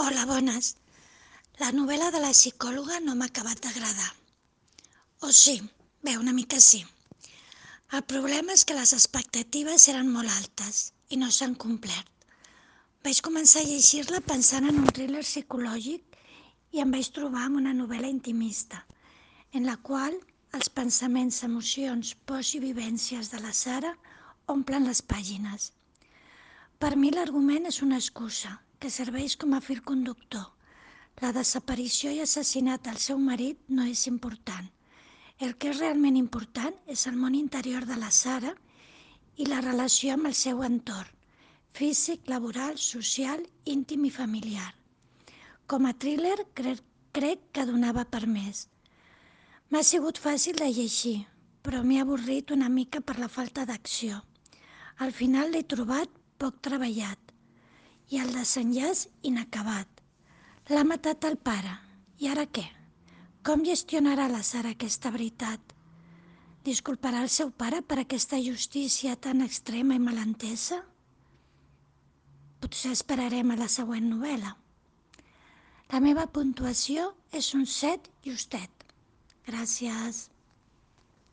Hola, bones. La novel·la de la psicòloga no m'ha acabat d'agradar. O sí, bé, una mica sí. El problema és que les expectatives eren molt altes i no s'han complert. Vaig començar a llegir-la pensant en un thriller psicològic i em vaig trobar amb una novel·la intimista, en la qual els pensaments, emocions, pors i vivències de la Sara omplen les pàgines. Per mi l'argument és una excusa que serveix com a fil conductor. La desaparició i assassinat del seu marit no és important. El que és realment important és el món interior de la Sara i la relació amb el seu entorn, físic, laboral, social, íntim i familiar. Com a thriller crec, crec que donava per més. M'ha sigut fàcil de llegir, però m'he avorrit una mica per la falta d'acció. Al final l'he trobat poc treballat i el desenllaç inacabat. L'ha matat el pare. I ara què? Com gestionarà la Sara aquesta veritat? Disculparà el seu pare per aquesta justícia tan extrema i malentesa? Potser esperarem a la següent novel·la. La meva puntuació és un 7 justet. Gràcies.